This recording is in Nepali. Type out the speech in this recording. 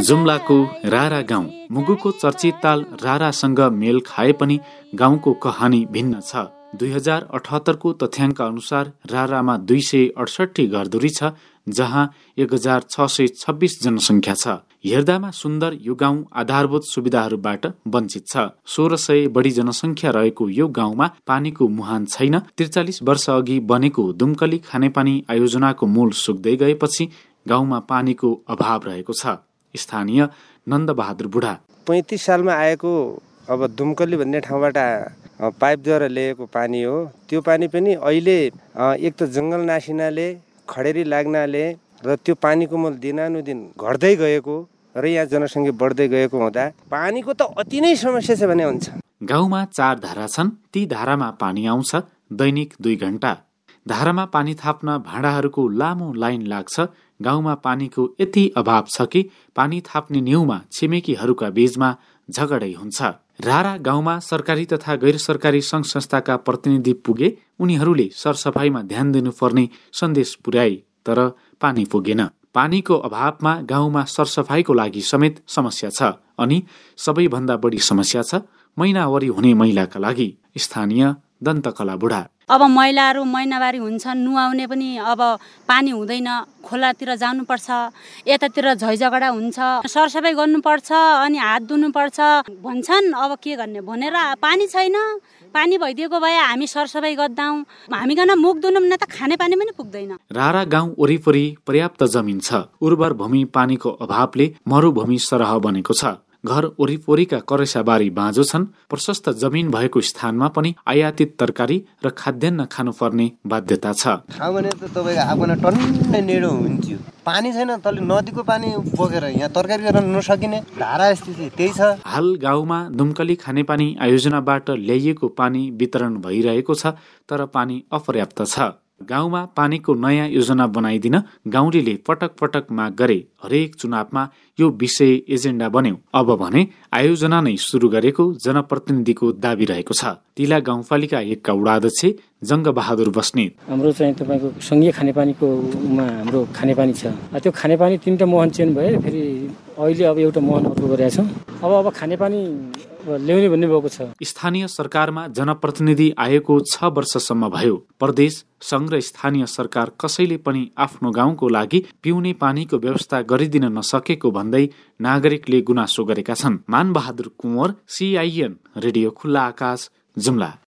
जुम्लाको रारा गाउँ मुगुको चर्चित ताल रारासँग मेल खाए पनि गाउँको कहानी भिन्न छ दुई हजार अठहत्तरको तथ्याङ्क अनुसार रारामा दुई सय अडसठी घरधुरी छ जहाँ एक हजार छ सय छब्बिस जनसङ्ख्या छ हेर्दामा सुन्दर यो गाउँ आधारभूत सुविधाहरूबाट वञ्चित छ। सोह्र सय बढी जनसङ्ख्या रहेको यो गाउँमा पानीको मुहान छैन। त्रिचालिस वर्ष अघि बनेको दुम्कली खानेपानी आयोजनाको मूल सुक्दै गएपछि गाउँमा पानीको अभाव रहेको छ। स्थानीय नन्दबहादुर बुढा। पैँतिस सालमा आएको अब दुम्कली भन्ने ठाउँबाट पाइपद्वारा ल्याएको पानी हो। त्यो पानी पनि अहिले एक त जङ्गल नासिनाले खडेरी लाग्नाले र त्यो पानीको मूल दिनानुदिन घट्दै गएको। र यहाँ जनसङ्ख्या बढ्दै गएको हुँदा पानीको त अति नै समस्या छ भने हुन्छ। गाउँमा चार धारा छन् ती धारामा पानी आउँछ दैनिक दुई घण्टा धारामा पानी थाप्न भाँडाहरूको लामो लाइन लाग्छ गाउँमा पानीको यति अभाव छ कि पानी थाप्ने न्युमा छिमेकीहरूका बीचमा झगडै हुन्छ। रारा गाउँमा सरकारी तथा गैर सरकारी सङ्घ संस्थाका प्रतिनिधि पुगे उनीहरूले सरसफाइमा ध्यान दिनुपर्ने सन्देश पुर्याए तर पानी पुगेन। पानीको अभावमा गाउँमा सरसफाइको लागि समेत समस्या छ अनि सबैभन्दा बढी समस्या छ महिनावरी हुने महिलाका लागि। स्थानीय दन्तकला बुढा। अब महिलाहरू महिनावारी हुन्छन् नुहाउने पनि अब पानी हुँदैन खोलातिर जानुपर्छ यतातिर झैझगडा हुन्छ। सरसफाइ गर्नुपर्छ अनि हात धुनुपर्छ। भन्छन् अब के गर्ने? भनेर पानी छैन पानी भइदिएको भए हामी सरसफाइ गर्दाौँ हामीकन मुख धुनु न त खाने पानी पनि पुग्दैन। रारा गाउँ वरिपरि पर्याप्त जमिन छ। उर्वर भूमि पानीको अभावले मरुभूमि सरह बनेको छ। घर वरिपरिका करेसाबारी बाँझो छन्। प्रशस्त जमिन भएको स्थानमा पनि आयातित तरकारी र खाद्यान्न खानुपर्ने बाध्यता छ। ठाउँ भने त तपाईँको आफ्नो टन्नै नेडो हुन्थ्यो। पानी छैन तल नदीको पानी बोकेर यहाँ तरकारी गर्न नसकिने धारा स्थिति त्यही छ। हाल गाउँमा दुम्कली खानेपानी आयोजनाबाट ल्याइएको पानी वितरण भइरहेको छ तर पानी अपर्याप्त छ। गाउँमा पानीको नयाँ योजना बनाइदिन गाउँलेले पटक पटक माग गरे हरेक चुनावमा यो विषय एजेन्डा बन्यो। अब भने आयोजना नै सुरु गरेको जनप्रतिनिधिको दावी रहेको छ। तिला गाउँपालिका एकका वडाध्यक्ष जङ्ग बहादुर बस्नेत। हाम्रो चाहिँ तपाईँको सङ्घीय खानेपानीकोमा हाम्रो खानेपानी छ। त्यो खानेपानी तिनवटा मुहान चेन्ज भयो फेरि अहिले अब एउटा मुहान अर्को गरेका छौँ। अब अब खानेपानी ल्याउने भन्ने भएको छ। स्थानीय सरकारमा जनप्रतिनिधि आएको छ वर्षसम्म भयो। प्रदेश संघ र स्थानीय सरकार कसैले पनि आफ्नो गाउँको लागि पिउने पानीको व्यवस्था गरिदिन नसकेको भन्दै नागरिकले गुनासो गरेका छन्। मानबहादुर कुँवर सिआइएन रेडियो खुल्ला आकाश जुम्ला।